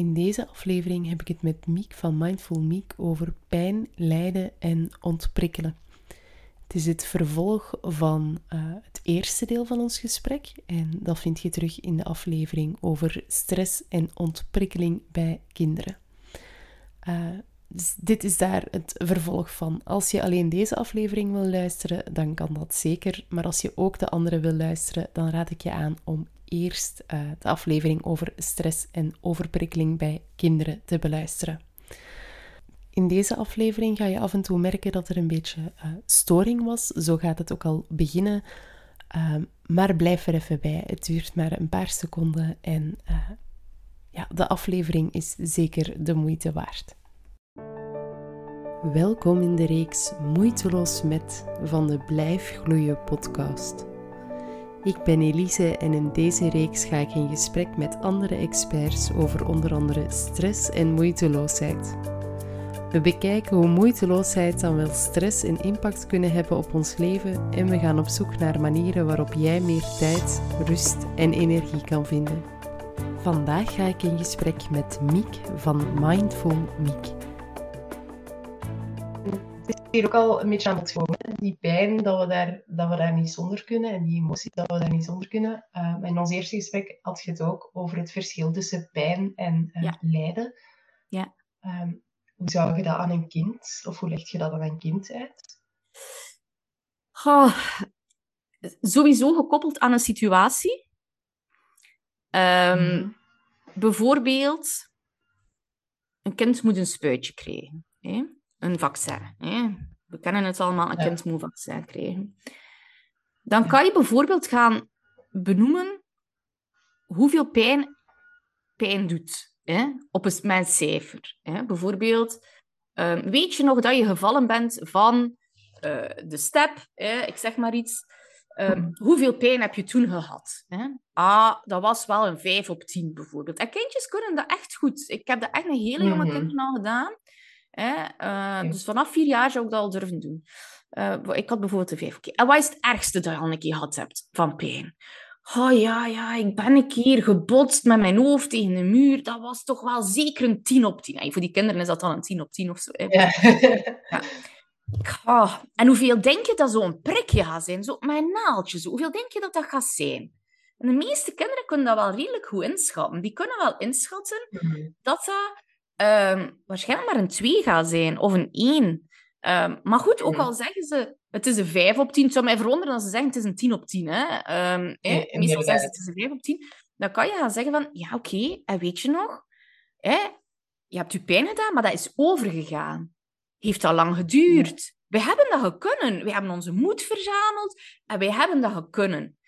In deze aflevering heb ik het met Miek van Mindful Miek over pijn, lijden en ontprikkelen. Het is het vervolg van uh, het eerste deel van ons gesprek en dat vind je terug in de aflevering over stress en ontprikkeling bij kinderen. Uh, dus dit is daar het vervolg van. Als je alleen deze aflevering wil luisteren, dan kan dat zeker. Maar als je ook de andere wil luisteren, dan raad ik je aan om eerst uh, de aflevering over stress en overprikkeling bij kinderen te beluisteren. In deze aflevering ga je af en toe merken dat er een beetje uh, storing was. Zo gaat het ook al beginnen. Uh, maar blijf er even bij. Het duurt maar een paar seconden en ja, de aflevering is zeker de moeite waard. Welkom in de reeks Moeiteloos met van de Blijf Gloeien podcast. Ik ben Elise en in deze reeks ga ik in gesprek met andere experts over onder andere stress en moeiteloosheid. We bekijken hoe moeiteloosheid dan wel stress en impact kunnen hebben op ons leven en we gaan op zoek naar manieren waarop jij meer tijd, rust en energie kan vinden. Vandaag ga ik in gesprek met Miek van Mindful Miek hier ook al een beetje aan het komen. Die pijn, dat we, daar, dat we daar niet zonder kunnen. En die emotie, dat we daar niet zonder kunnen. Uh, in ons eerste gesprek had je het ook over het verschil tussen pijn en uh, lijden. Ja. Um, hoe zou je dat aan een kind, of hoe leg je dat aan een kind uit? Oh, sowieso gekoppeld aan een situatie. Um, mm. Bijvoorbeeld, een kind moet een spuitje krijgen. Hè? Een vaccin. Hè? We kennen het allemaal, een kind moet vaccin krijgen. Dan kan je bijvoorbeeld gaan benoemen hoeveel pijn pijn doet hè? op een, met cijfer. Hè? Bijvoorbeeld, um, weet je nog dat je gevallen bent van uh, de step, hè? ik zeg maar iets. Um, hoeveel pijn heb je toen gehad? Hè? Ah, dat was wel een 5 op 10 bijvoorbeeld. En kindjes kunnen dat echt goed. Ik heb dat echt een hele jonge mm kinderen al gedaan. Hè? Uh, Dus vanaf vier jaar zou ik dat al durven doen. Uh, ik had bijvoorbeeld een vijf. Okay. En wat is het ergste dat je al een keer gehad hebt van pijn? Oh ja, ja, ik ben een keer gebotst met mijn hoofd tegen de muur. Dat was toch wel zeker een 10 op 10. En voor die kinderen is dat dan een 10 op 10 of zo. Ja. ja. Oh. En hoeveel denk je dat zo'n prikje gaat zijn? Zo, mijn naaldje, zo. hoeveel denk je dat dat gaat zijn? En de meeste kinderen kunnen dat wel redelijk goed inschatten. Die kunnen wel inschatten mm. dat dat um, waarschijnlijk maar een 2 gaat zijn, of een 1. Um, ehm, maar goed, ook al zeggen ze het is een 5 op 10, het zou mij verwonderen als ze zeggen het is een 10 op 10. Hè? Um, hè? Meestal zeggen ze het is een 5 op 10. Dan kan je gaan zeggen van, ja oké, okay, en weet je nog, hè? je hebt je pijn gedaan, maar dat is overgegaan. Heeft al lang geduurd. We hebben dat gekunnen. We hebben onze moed verzameld en wij hebben dat gekunnen.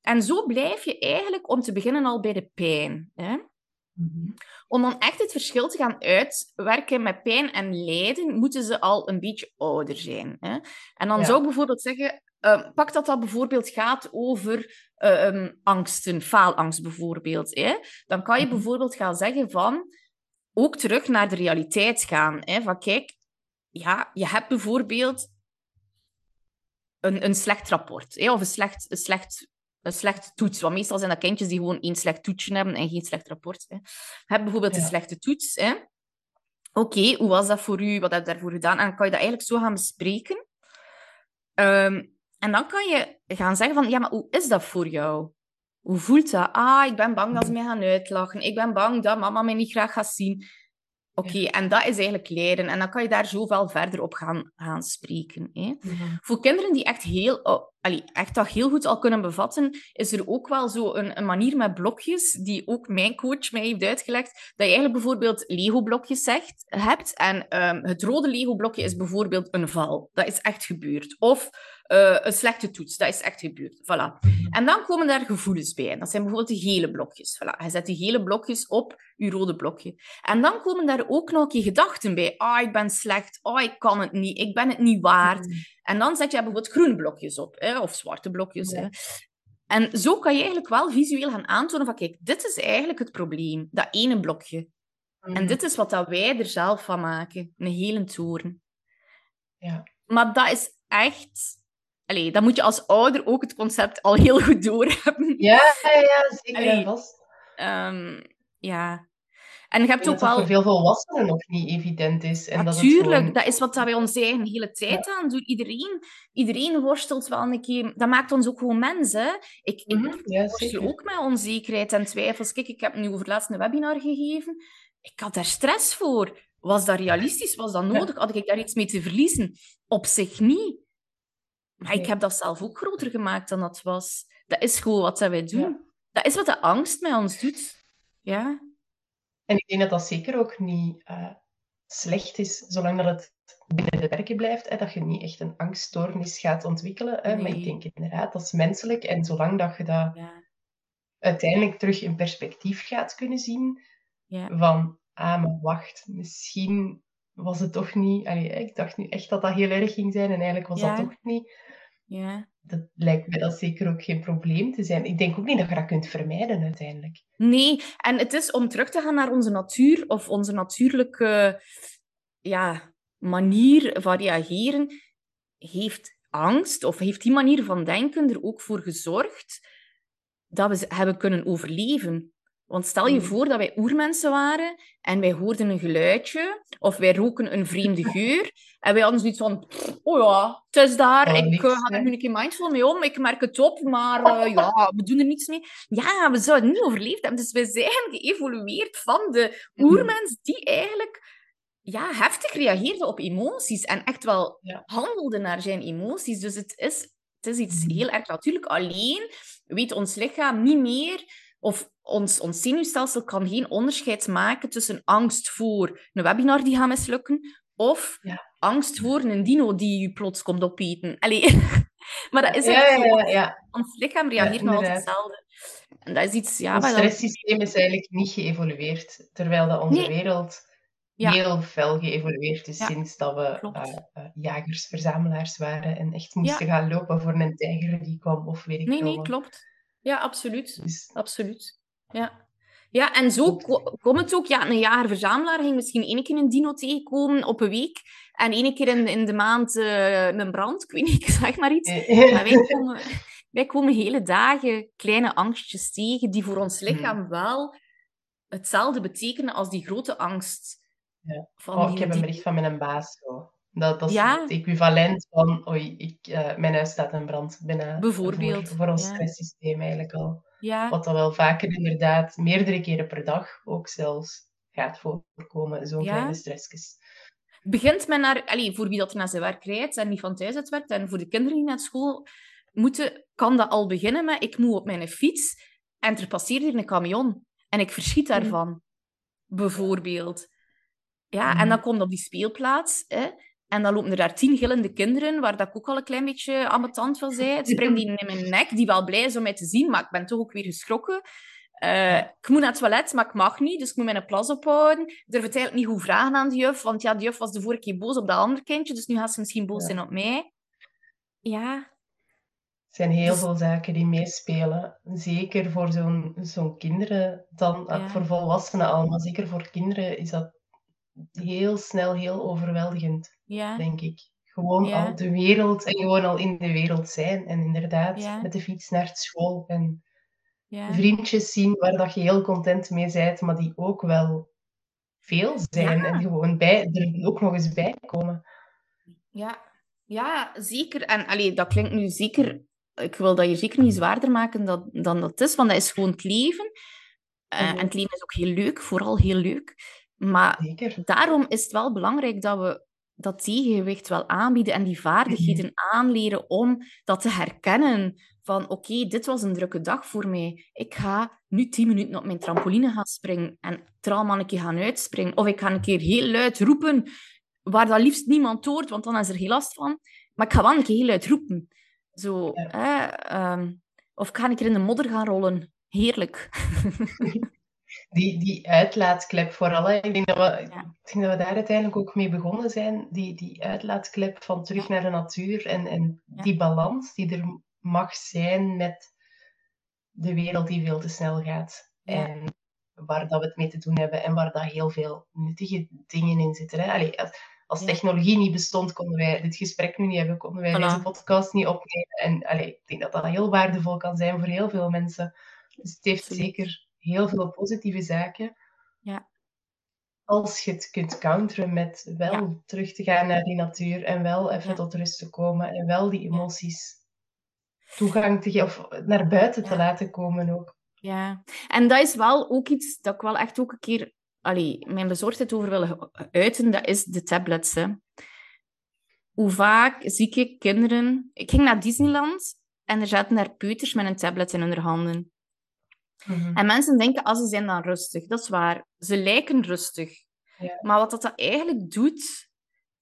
En zo blijf je eigenlijk om te beginnen al bij de pijn. Hè? Mm om dan echt het verschil te gaan uitwerken met pijn en lijden, moeten ze al een beetje ouder zijn. Hè? En dan zou ik bijvoorbeeld zeggen, uh, pak dat dat bijvoorbeeld gaat over uh, angsten, faalangst bijvoorbeeld. Hè? Dan kan je mhm. bijvoorbeeld gaan zeggen van, ook terug naar de realiteit gaan. Hè? Van kijk, ja, je hebt bijvoorbeeld een, een slecht rapport, hè? of een slecht, een slecht een slechte toets. Want meestal zijn dat kindjes die gewoon één slecht toetsje hebben en geen slecht rapport. Hè. Heb bijvoorbeeld een slechte toets. Oké, okay, hoe was dat voor u? Wat heb je daarvoor gedaan? En dan kan je dat eigenlijk zo gaan bespreken. Um, en dan kan je gaan zeggen van, ja, maar hoe is dat voor jou? Hoe voelt dat? Ah, ik ben bang dat ze mij gaan uitlachen. Ik ben bang dat mama mij niet graag gaat zien. Oké, en dat is eigenlijk leren. En dan kan je daar zoveel verder op gaan, gaan spreken. Hè. Voor kinderen die echt, heel, oh, allee, echt dat heel goed al kunnen bevatten, is er ook wel zo een, een, manier met blokjes, die ook mijn coach mij heeft uitgelegd, dat je eigenlijk bijvoorbeeld Lego-blokjes hebt. En um, het rode Lego-blokje is bijvoorbeeld een val. Dat is echt gebeurd. Of uh, een slechte toets. Dat is echt gebeurd. Voilà. Mhm. En dan komen daar gevoelens bij. Dat zijn bijvoorbeeld de gele blokjes. Voilà. Je zet die gele blokjes op je rode blokje. En dan komen daar ook nog je gedachten bij. Ah, oh, ik ben slecht. Oh, ik kan het niet. Ik ben het niet waard. Mhm. En dan zet je bijvoorbeeld groene blokjes op. Hè, of zwarte blokjes. Hè. En zo kan je eigenlijk wel visueel gaan aantonen van, kijk, dit is eigenlijk het probleem. Dat ene blokje. En mhm. dit is wat dat wij er zelf van maken. Een hele toren. Ja. Maar dat is echt Allee, dan moet je als ouder ook het concept al heel goed doorhebben. Ja, ja, ja zeker Allee, vast. Um, ja. En je hebt ook wel... voor veel volwassenen nog niet evident is. En Natuurlijk, dat, gewoon... dat is wat wij ons eigen hele tijd aan doen. Iedereen, iedereen worstelt wel een keer... Dat maakt ons ook gewoon mensen. Ik, ik mm worstel ook met onzekerheid en twijfels. Kijk, ik heb nu over laatst een webinar gegeven. Ik had daar stress voor. Was dat realistisch? Was dat nodig? Had ik daar iets mee te verliezen? Op zich niet. Maar ik heb dat zelf ook groter gemaakt dan dat was. Dat is gewoon wat wij doen. Dat is wat de angst met ons doet. Ja. En ik denk dat dat zeker ook niet uh, slecht is, zolang dat het binnen de werken blijft. Hè, dat je niet echt een angststoornis gaat ontwikkelen. Hè, nee. Maar ik denk inderdaad, dat is menselijk. En zolang dat je dat ja. uiteindelijk terug in perspectief gaat kunnen zien, ja. van, ah, maar wacht, misschien was het toch niet... Allee, ik dacht nu echt dat dat heel erg ging zijn en eigenlijk was ja. dat toch niet. Ja. Dat lijkt me dat zeker ook geen probleem te zijn. Ik denk ook niet dat je dat kunt vermijden uiteindelijk. Nee, en het is om terug te gaan naar onze natuur of onze natuurlijke ja, manier van reageren, heeft angst of heeft die manier van denken er ook voor gezorgd dat we hebben kunnen overleven. Want stel je voor dat wij oermensen waren en wij hoorden een geluidje of wij roken een vreemde geur en wij hadden zoiets van, oh ja, het is daar, Oh, ik niks, uh, ga er nu een keer mindful mee om, ik merk het op, maar eh, ja, we doen er niets mee. Ja, we zouden het niet overleefd hebben. Dus we zijn geëvolueerd van de oermens die eigenlijk ja, heftig reageerde op emoties en echt wel Ja. handelde naar zijn emoties. Dus het is, het is iets Mhm. heel erg natuurlijk. Alleen weet ons lichaam niet meer, of ons, ons zenuwstelsel kan geen onderscheid maken tussen angst voor een webinar die gaat mislukken, of Ja. angst voor een dino die je plots komt opeten. Allee. maar dat is Ja, ja. Ons lichaam reageert nog altijd hetzelfde. En dat is iets... Ja, dat- stresssysteem is eigenlijk niet geëvolueerd, terwijl dat onze Nee. wereld Ja. heel fel geëvolueerd is Ja, sinds dat we klopt. eh, eh, jagers-verzamelaars waren en echt moesten gaan lopen voor een tijger die kwam of weet ik Nee, nee, wat. klopt. Ja, absoluut. Dus Absoluut. Ja. Ja, en zo komt het ook. Ja, een jager-verzamelaar ging misschien één keer een dino tegenkomen op een week. En één keer in, in de maand eh, een brand. Ik weet niet, ik zeg maar iets. eh, Maar wij komen, wij komen hele dagen kleine angstjes tegen die voor ons lichaam wel hetzelfde betekenen als die grote angst. Ja. Van Oh, die, ik heb een bericht van mijn baas. Zo. Dat, dat is Ja. het equivalent van, oei, ik, eh, mijn huis staat in brand. Binnen, Bijvoorbeeld, Voor, voor ons ja. stresssysteem eigenlijk al. Ja, Wat dan wel vaker inderdaad, meerdere keren per dag ook zelfs, gaat voorkomen. Zo'n kleine stressjes. begint men naar... Voor wie dat naar zijn werk rijdt en niet van thuis uit werkt, en voor de kinderen die naar school moeten, kan dat al beginnen met ik moet op mijn fiets en er passeert hier een camion. En ik verschiet Mhm. daarvan. Bijvoorbeeld. Ja, Mhm. en dan komt op die speelplaats, hè, en dan lopen er daar tien gillende kinderen, waar dat ik ook al een klein beetje ambetant van zei. Het springt die in mijn nek, die wel blij is om mij te zien, maar ik ben toch ook weer geschrokken. Eh, ik moet naar het toilet, maar ik mag niet, dus ik moet mijn plas ophouden. Ik durf het eigenlijk niet goed vragen aan de juf, want ja, de juf was de vorige keer boos op dat andere kindje, dus nu gaat ze misschien boos Ja. zijn op mij. Ja, Er zijn heel Dus- veel zaken die meespelen. Zeker voor zo'n zo'n kinderen, dan Ja. voor volwassenen al, maar zeker voor kinderen is dat heel snel heel overweldigend, ja, denk ik. Gewoon Ja. al de wereld en gewoon al in de wereld zijn. En inderdaad, Ja. met de fiets naar school en vriendjes zien waar dat je heel content mee bent, maar die ook wel veel zijn en gewoon bij, er ook nog eens bij komen. Ja, ja zeker. En allee, dat klinkt nu zeker... Ik wil dat je zeker niet zwaarder maken dan, dan dat is, want dat is gewoon het leven. Eh, Mhm. En het leven is ook heel leuk, vooral heel leuk. Maar Zeker. daarom is het wel belangrijk dat we dat tegengewicht wel aanbieden en die vaardigheden aanleren om dat te herkennen. Van oké, dit was een drukke dag voor mij. Ik ga nu tien minuten op mijn trampoline gaan springen en keer gaan uitspringen. Of ik ga een keer heel luid roepen, waar dat liefst niemand hoort, want dan is er geen last van. Maar ik ga wel een keer heel luid roepen. Zo, Ja. hè, ehm, of ik ga een keer in de modder gaan rollen. Heerlijk. Die, die uitlaatklep vooral. hè. Ik denk, dat we, Ja. ik denk dat we daar uiteindelijk ook mee begonnen zijn. Die, die uitlaatklep van terug naar de natuur en, en Ja. die balans die er mag zijn met de wereld die veel te snel gaat. Ja. En waar dat we het mee te doen hebben en waar dat heel veel nuttige dingen in zitten. Hè. Allee, als, technologie niet bestond, konden wij dit gesprek nu niet hebben, konden wij Voilà. deze podcast niet opnemen. En allee, ik denk dat dat heel waardevol kan zijn voor heel veel mensen. Dus het heeft zeker heel veel positieve zaken. Ja. als je het kunt counteren met wel terug te gaan naar die natuur en wel even tot rust te komen en wel die emoties toegang te geven of naar buiten te laten komen ook. Ja, en dat is wel ook iets dat ik wel echt ook een keer allee, mijn bezorgdheid over wil uiten, dat is de tablets. Hè. Hoe vaak zie ik kinderen... Ik ging naar Disneyland en er zaten daar peuters met een tablet in hun handen. Mhm. En mensen denken, als ah, ze zijn dan rustig. Dat is waar. Ze lijken rustig. Ja. Maar wat dat, dat eigenlijk doet,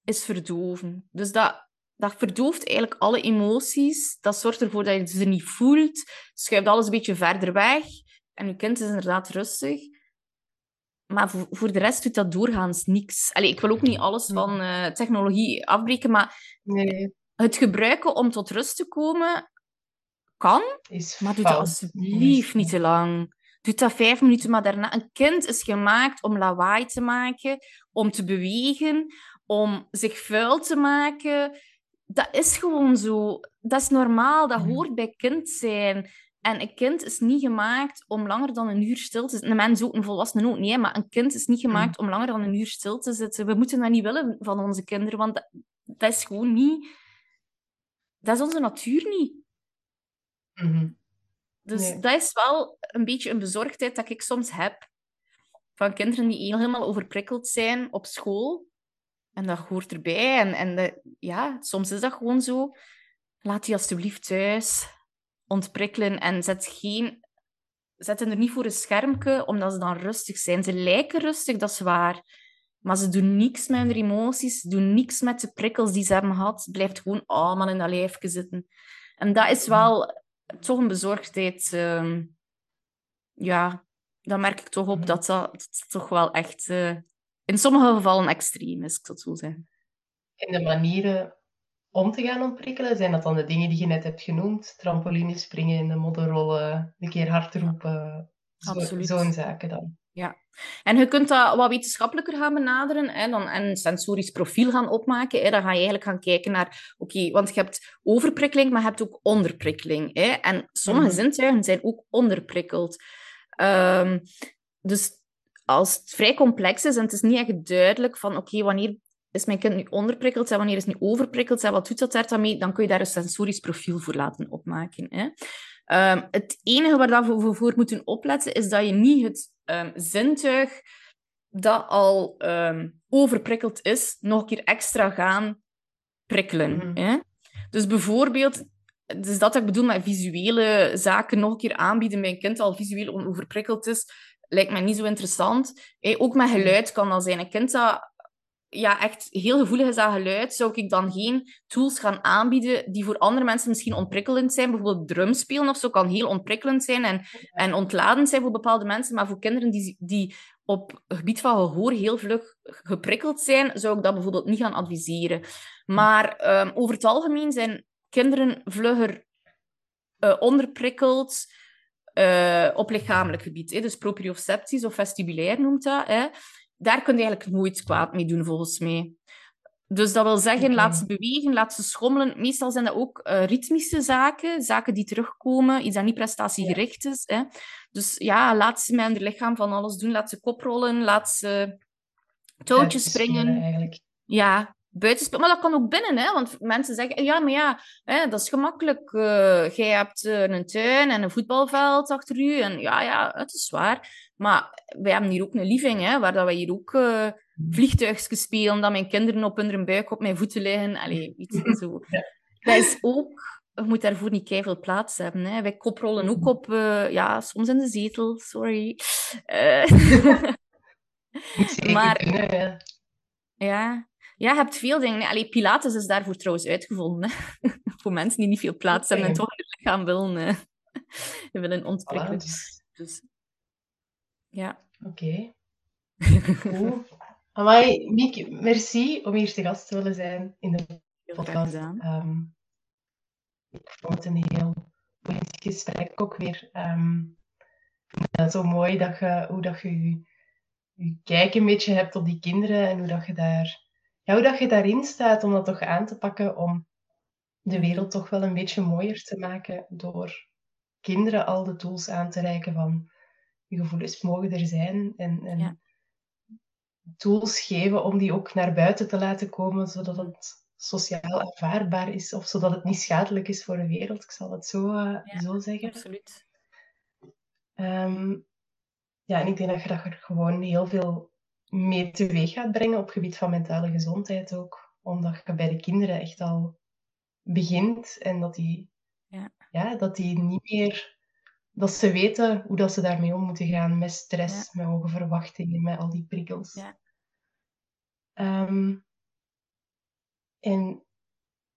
is verdoven. Dus dat, dat verdooft eigenlijk alle emoties. Dat zorgt ervoor dat je ze niet voelt. Schuift alles een beetje verder weg. En je kind is inderdaad rustig. Maar voor, voor de rest doet dat doorgaans niks. Allee, ik wil ook niet alles van uh, technologie afbreken, maar nee. het gebruiken om tot rust te komen kan, is maar doe dat alsjeblieft niet te lang. Doe dat vijf minuten, maar daarna... Een kind is gemaakt om lawaai te maken, om te bewegen, om zich vuil te maken. Dat is gewoon zo. Dat is normaal, dat hoort bij kind zijn. En een kind is niet gemaakt om langer dan een uur stil te zitten. Een mens ook, een volwassene ook niet, maar een kind is niet gemaakt om langer dan een uur stil te zitten. We moeten dat niet willen van onze kinderen, want dat, dat is gewoon niet... Dat is onze natuur niet. Mhm. Dus dat is wel een beetje een bezorgdheid dat ik soms heb van kinderen die helemaal overprikkeld zijn op school. En dat hoort erbij. En, en ja, soms is dat gewoon zo. Laat die alsjeblieft thuis ontprikkelen en zet, geen, zet hen er niet voor een schermpje, omdat ze dan rustig zijn. Ze lijken rustig, dat is waar. Maar ze doen niks met hun emoties, ze doen niks met de prikkels die ze hebben gehad. Blijft gewoon allemaal in dat lijfje zitten. En dat is wel toch een bezorgdheid. Uh, ja, dan merk ik toch op dat dat, toch wel echt uh, in sommige gevallen extreem is, ik zou het zo zeggen. In de manieren om te gaan ontprikkelen, zijn dat dan de dingen die je net hebt genoemd? Trampoline springen, in de modderrollen, een keer hard roepen, zo'n zo zaken dan? Ja, en je kunt dat wat wetenschappelijker gaan benaderen hè, dan, en een sensorisch profiel gaan opmaken. Hè. Dan ga je eigenlijk gaan kijken naar, oké, want je hebt overprikkeling, maar je hebt ook onderprikkeling. Hè. En sommige mm zintuigen zijn ook onderprikkeld. Um, dus als het vrij complex is en het is niet echt duidelijk van, oké, wanneer is mijn kind nu onderprikkeld en wanneer is het nu overprikkeld en wat doet dat daarmee, dan kun je daar een sensorisch profiel voor laten opmaken. Hè. Um, het enige waar we voor moeten opletten is dat je niet het um, zintuig dat al um, overprikkeld is, nog een keer extra gaan prikkelen. Mhm. hè? Dus bijvoorbeeld, dus dat ik bedoel met visuele zaken nog een keer aanbieden bij een kind dat al visueel overprikkeld is, lijkt mij niet zo interessant. Ook met geluid kan dat zijn. Een kind dat ja, echt heel gevoelig is aan geluid, zou ik dan geen tools gaan aanbieden die voor andere mensen misschien ontprikkelend zijn. Bijvoorbeeld drumspelen of zo kan heel ontprikkelend zijn en, en ontladend zijn voor bepaalde mensen. Maar voor kinderen die, die op het gebied van gehoor heel vlug geprikkeld zijn, zou ik dat bijvoorbeeld niet gaan adviseren. Maar um, over het algemeen zijn kinderen vlugger uh, onderprikkeld uh, op lichamelijk gebied. Hè? Dus proprioceptisch of vestibulair noemt dat. Hè? Daar kun je eigenlijk nooit kwaad mee doen, volgens mij. Dus dat wil zeggen, laat ze bewegen, laat ze schommelen. Meestal zijn dat ook uh, ritmische zaken, zaken die terugkomen, iets dat niet prestatiegericht is. Hè. Dus ja, laat ze met hun lichaam van alles doen. Laat ze koprollen, laat ze touwtjes springen. Eigenlijk. Ja, buitenspelen. Maar dat kan ook binnen, hè? want mensen zeggen, ja, maar ja, hè, dat is gemakkelijk. Uh, jij hebt uh, een tuin en een voetbalveld achter u. En ja, ja, het is waar. Maar wij hebben hier ook een living, hè, waar dat wij hier ook uh, vliegtuigjes spelen, dat mijn kinderen op hun buik op mijn voeten liggen. Allee, iets zo. Dat is ook... Je moet daarvoor niet keihard plaats hebben. Hè. Wij koprollen ook op... ja, soms in de zetel, sorry. maar... Ja, ja, je hebt veel dingen. Allee, Pilates is daarvoor trouwens uitgevonden. Hè? Voor mensen die niet veel plaats hebben en toch hun lichaam willen, willen ontprikkelen. Dus-, dus... Ja. Oké. Okay. Amai, Miek, merci om hier te gast te willen zijn in de podcast. Um, ik vond het een heel boeiend gesprek ook weer. Um, het is zo mooi dat je, hoe dat je, je, kijk een beetje hebt op die kinderen en hoe dat je daar ja, hoe dat je daarin staat om dat toch aan te pakken om de wereld toch wel een beetje mooier te maken door kinderen al de tools aan te reiken van gevoelens mogen er zijn en, en tools geven om die ook naar buiten te laten komen, zodat het sociaal aanvaardbaar is of zodat het niet schadelijk is voor de wereld. Ik zal het zo, uh, zo zeggen. Absoluut. Um, ja, en ik denk dat je er gewoon heel veel mee teweeg gaat brengen op het gebied van mentale gezondheid ook. Omdat je bij de kinderen echt al begint en dat die, ja. Ja, dat die niet meer... Dat ze weten hoe dat ze daarmee om moeten gaan met stress, met hoge verwachtingen, met al die prikkels. Ja. Um, en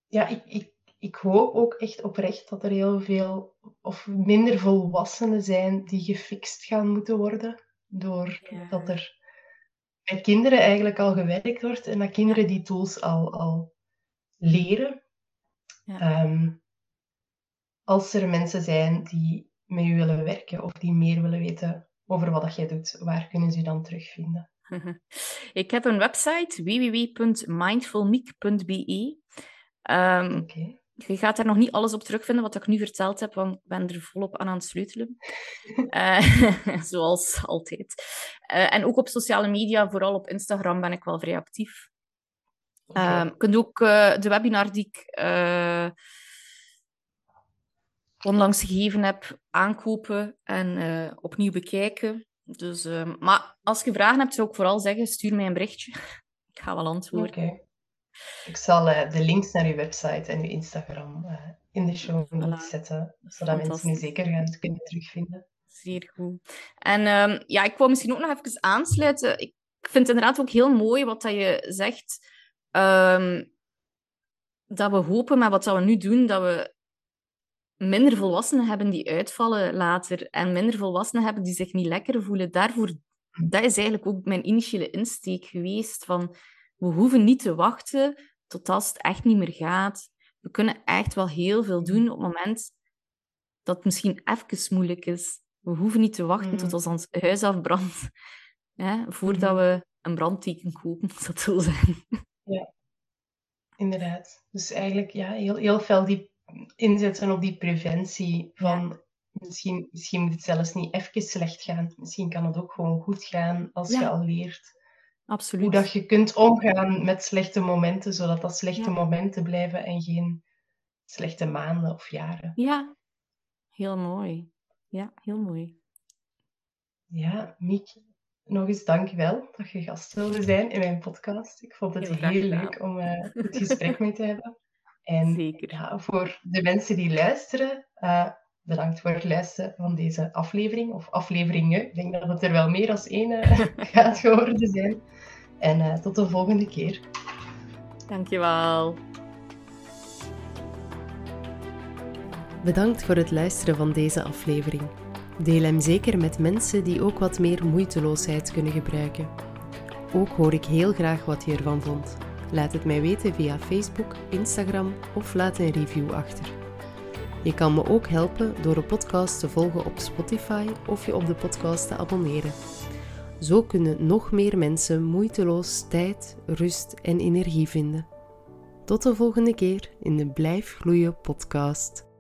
ja, ik, ik, ik hoop ook echt oprecht dat er heel veel of minder volwassenen zijn die gefixt gaan moeten worden. Doordat er met kinderen eigenlijk al gewerkt wordt en dat kinderen die tools al, al leren. Ja. Ehm, als er mensen zijn die met u willen werken of die meer willen weten over wat dat jij doet, waar kunnen ze je dan terugvinden? Ik heb een website, www.mindfulmeek.be. Um, Je gaat daar nog niet alles op terugvinden wat ik nu verteld heb, want ik ben er volop aan aan het sleutelen. uh, zoals altijd. Uh, en ook op sociale media, vooral op Instagram, ben ik wel vrij actief. Okay. Um, je kunt ook uh, de webinar die ik onlangs gegeven heb aankopen en opnieuw bekijken. Dus, uh, maar als je vragen hebt, zou ik vooral zeggen, stuur mij een berichtje. ik ga wel antwoorden. Oké. Ik zal uh, de links naar uw website en uw Instagram uh, in de show voilà. zetten, zodat mensen u zeker gaan kunnen terugvinden. Zeer goed. En um, ja, ik wou misschien ook nog even aansluiten. Ik vind het inderdaad ook heel mooi wat dat je zegt. Um, dat we hopen met wat dat we nu doen, dat we minder volwassenen hebben die uitvallen later en minder volwassenen hebben die zich niet lekker voelen. Daarvoor, dat is eigenlijk ook mijn initiële insteek geweest van we hoeven niet te wachten tot als het echt niet meer gaat. We kunnen echt wel heel veel doen op het moment dat het misschien even moeilijk is. We hoeven niet te wachten tot als ons huis afbrandt, hè, voordat mhm. we een brandteken kopen, als dat zo zijn. Ja, inderdaad. Dus eigenlijk ja, heel, heel veel die inzetten op die preventie van misschien, misschien moet het zelfs niet even slecht gaan. Misschien kan het ook gewoon goed gaan als je al leert Absoluut. hoe dat je kunt omgaan met slechte momenten, zodat dat slechte momenten blijven en geen slechte maanden of jaren. Ja, heel mooi. Ja, heel mooi. Ja, Miek, nog eens dankjewel dat je gast wilde zijn in mijn podcast. Ik vond het heel, leuk om uh, het gesprek mee te hebben. En Zeker. Ja, voor de mensen die luisteren, uh, bedankt voor het luisteren van deze aflevering, of afleveringen. Ik denk dat het er wel meer dan één uh, gaat geworden zijn. En uh, tot de volgende keer. Dankjewel. Bedankt voor het luisteren van deze aflevering. Deel hem zeker met mensen die ook wat meer moeiteloosheid kunnen gebruiken. Ook hoor ik heel graag wat je ervan vond. Laat het mij weten via Facebook, Instagram of laat een review achter. Je kan me ook helpen door de podcast te volgen op Spotify of je op de podcast te abonneren. Zo kunnen nog meer mensen moeiteloos tijd, rust en energie vinden. Tot de volgende keer in de Blijf Gloeien podcast.